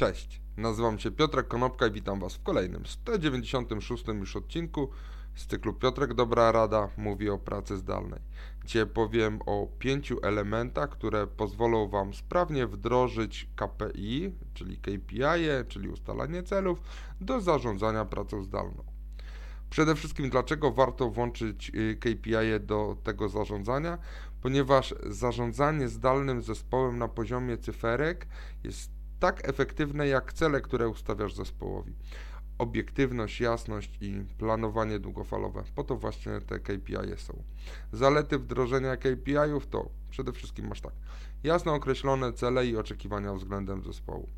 Cześć, nazywam się Piotrek Konopka i witam Was w kolejnym 196 już odcinku z cyklu Piotrek Dobra Rada mówi o pracy zdalnej. Dzisiaj powiem o pięciu elementach, które pozwolą Wam sprawnie wdrożyć KPI, czyli KPI, czyli ustalanie celów, do zarządzania pracą zdalną. Przede wszystkim, dlaczego warto włączyć y, KPI do tego zarządzania? Ponieważ zarządzanie zdalnym zespołem na poziomie cyferek jest tak efektywne jak cele, które ustawiasz zespołowi. Obiektywność, jasność i planowanie długofalowe. Po to właśnie te KPI są. Zalety wdrożenia KPI-ów to przede wszystkim masz tak. Jasno określone cele i oczekiwania względem zespołu.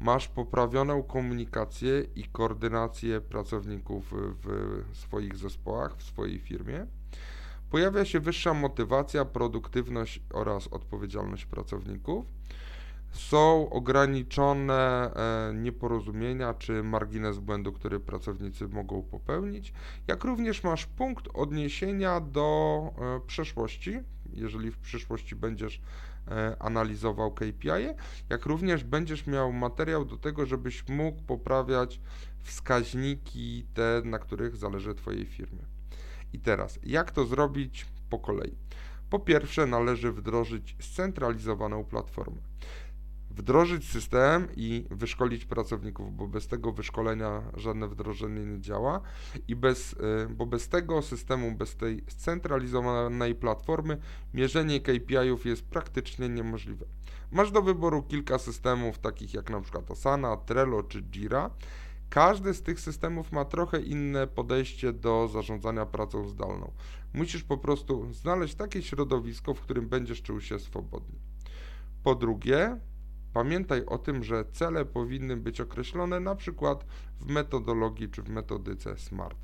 Masz poprawioną komunikację i koordynację pracowników w swoich zespołach, w swojej firmie. Pojawia się wyższa motywacja, produktywność oraz odpowiedzialność pracowników są ograniczone e, nieporozumienia czy margines błędu, który pracownicy mogą popełnić, jak również masz punkt odniesienia do e, przeszłości, jeżeli w przyszłości będziesz e, analizował KPI, jak również będziesz miał materiał do tego, żebyś mógł poprawiać wskaźniki te, na których zależy Twojej firmie. I teraz, jak to zrobić po kolei? Po pierwsze, należy wdrożyć scentralizowaną platformę wdrożyć system i wyszkolić pracowników, bo bez tego wyszkolenia żadne wdrożenie nie działa i bez, y, bo bez tego systemu, bez tej scentralizowanej platformy mierzenie KPI-ów jest praktycznie niemożliwe. Masz do wyboru kilka systemów, takich jak na przykład Asana, Trello czy Jira. Każdy z tych systemów ma trochę inne podejście do zarządzania pracą zdalną. Musisz po prostu znaleźć takie środowisko, w którym będziesz czuł się swobodnie. Po drugie, Pamiętaj o tym, że cele powinny być określone na przykład w metodologii czy w metodyce SMART.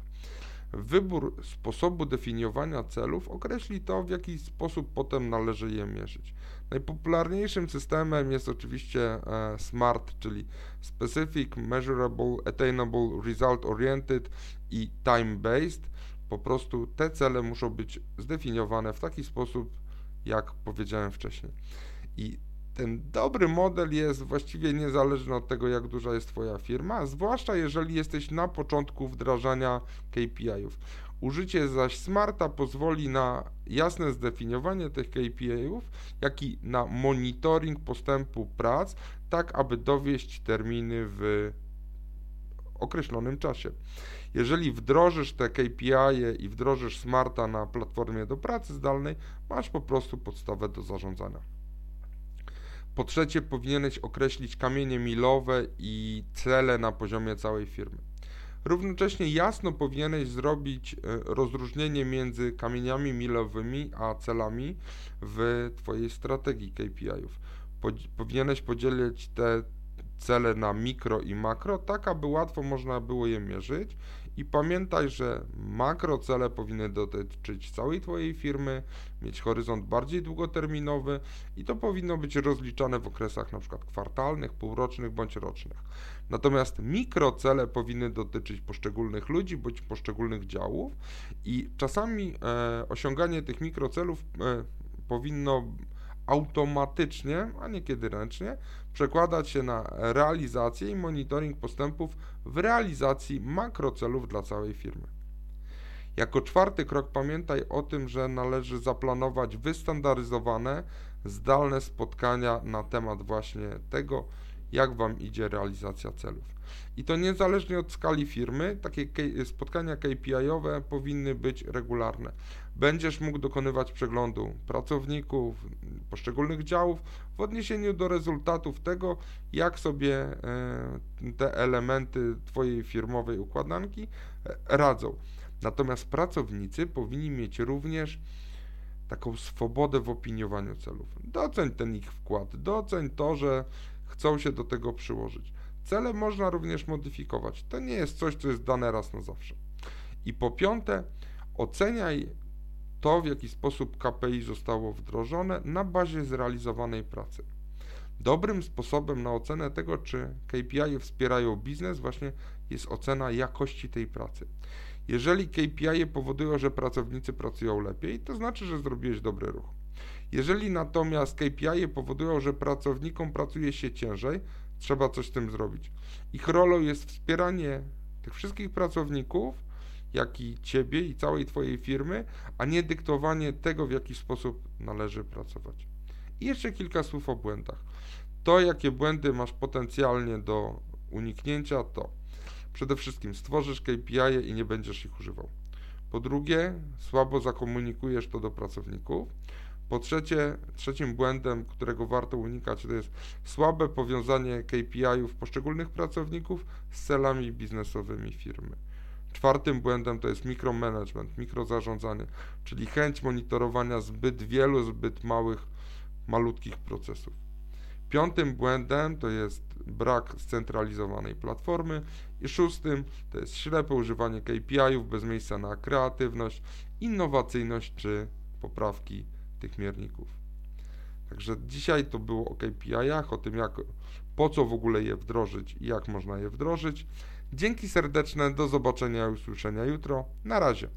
Wybór sposobu definiowania celów określi to, w jaki sposób potem należy je mierzyć. Najpopularniejszym systemem jest oczywiście e, SMART, czyli Specific, Measurable, Attainable, Result Oriented i Time Based. Po prostu te cele muszą być zdefiniowane w taki sposób, jak powiedziałem wcześniej. I ten dobry model jest właściwie niezależny od tego, jak duża jest Twoja firma, zwłaszcza jeżeli jesteś na początku wdrażania KPI-ów. Użycie zaś Smarta pozwoli na jasne zdefiniowanie tych KPI-ów, jak i na monitoring postępu prac, tak aby dowieść terminy w określonym czasie. Jeżeli wdrożysz te KPI i wdrożysz Smarta na platformie do pracy zdalnej, masz po prostu podstawę do zarządzania. Po trzecie, powinieneś określić kamienie milowe i cele na poziomie całej firmy. Równocześnie jasno powinieneś zrobić e, rozróżnienie między kamieniami milowymi a celami w Twojej strategii KPI-ów. Powinieneś podzielić te cele na mikro i makro, tak aby łatwo można było je mierzyć i pamiętaj, że makro cele powinny dotyczyć całej Twojej firmy, mieć horyzont bardziej długoterminowy i to powinno być rozliczane w okresach np. kwartalnych, półrocznych bądź rocznych. Natomiast mikro cele powinny dotyczyć poszczególnych ludzi bądź poszczególnych działów i czasami e, osiąganie tych mikrocelów e, powinno automatycznie, a niekiedy ręcznie, przekładać się na realizację i monitoring postępów w realizacji makrocelów dla całej firmy. Jako czwarty krok pamiętaj o tym, że należy zaplanować wystandaryzowane, zdalne spotkania na temat właśnie tego, jak Wam idzie realizacja celów. I to niezależnie od skali firmy, takie spotkania KPI-owe powinny być regularne. Będziesz mógł dokonywać przeglądu pracowników, poszczególnych działów w odniesieniu do rezultatów tego, jak sobie e, te elementy Twojej firmowej układanki e, radzą. Natomiast pracownicy powinni mieć również taką swobodę w opiniowaniu celów. Doceń ten ich wkład, doceń to, że chcą się do tego przyłożyć. Cele można również modyfikować. To nie jest coś, co jest dane raz na zawsze. I po piąte, oceniaj to, w jaki sposób KPI zostało wdrożone na bazie zrealizowanej pracy. Dobrym sposobem na ocenę tego, czy KPI wspierają biznes, właśnie jest ocena jakości tej pracy. Jeżeli KPI powodują, że pracownicy pracują lepiej, to znaczy, że zrobiłeś dobry ruch. Jeżeli natomiast KPI powodują, że pracownikom pracuje się ciężej, trzeba coś z tym zrobić. Ich rolą jest wspieranie tych wszystkich pracowników, jak i ciebie i całej twojej firmy, a nie dyktowanie tego, w jaki sposób należy pracować. I jeszcze kilka słów o błędach. To, jakie błędy masz potencjalnie do uniknięcia, to przede wszystkim stworzysz KPI i nie będziesz ich używał. Po drugie, słabo zakomunikujesz to do pracowników. Po trzecie, trzecim błędem, którego warto unikać, to jest słabe powiązanie KPI-ów poszczególnych pracowników z celami biznesowymi firmy. Czwartym błędem to jest mikromanagement, mikrozarządzanie, czyli chęć monitorowania zbyt wielu, zbyt małych, malutkich procesów. Piątym błędem to jest brak scentralizowanej platformy i szóstym to jest ślepe używanie KPI-ów bez miejsca na kreatywność, innowacyjność czy poprawki tych mierników. Także dzisiaj to było o KPI-ach, o tym jak, po co w ogóle je wdrożyć i jak można je wdrożyć. Dzięki serdeczne, do zobaczenia i usłyszenia jutro. Na razie.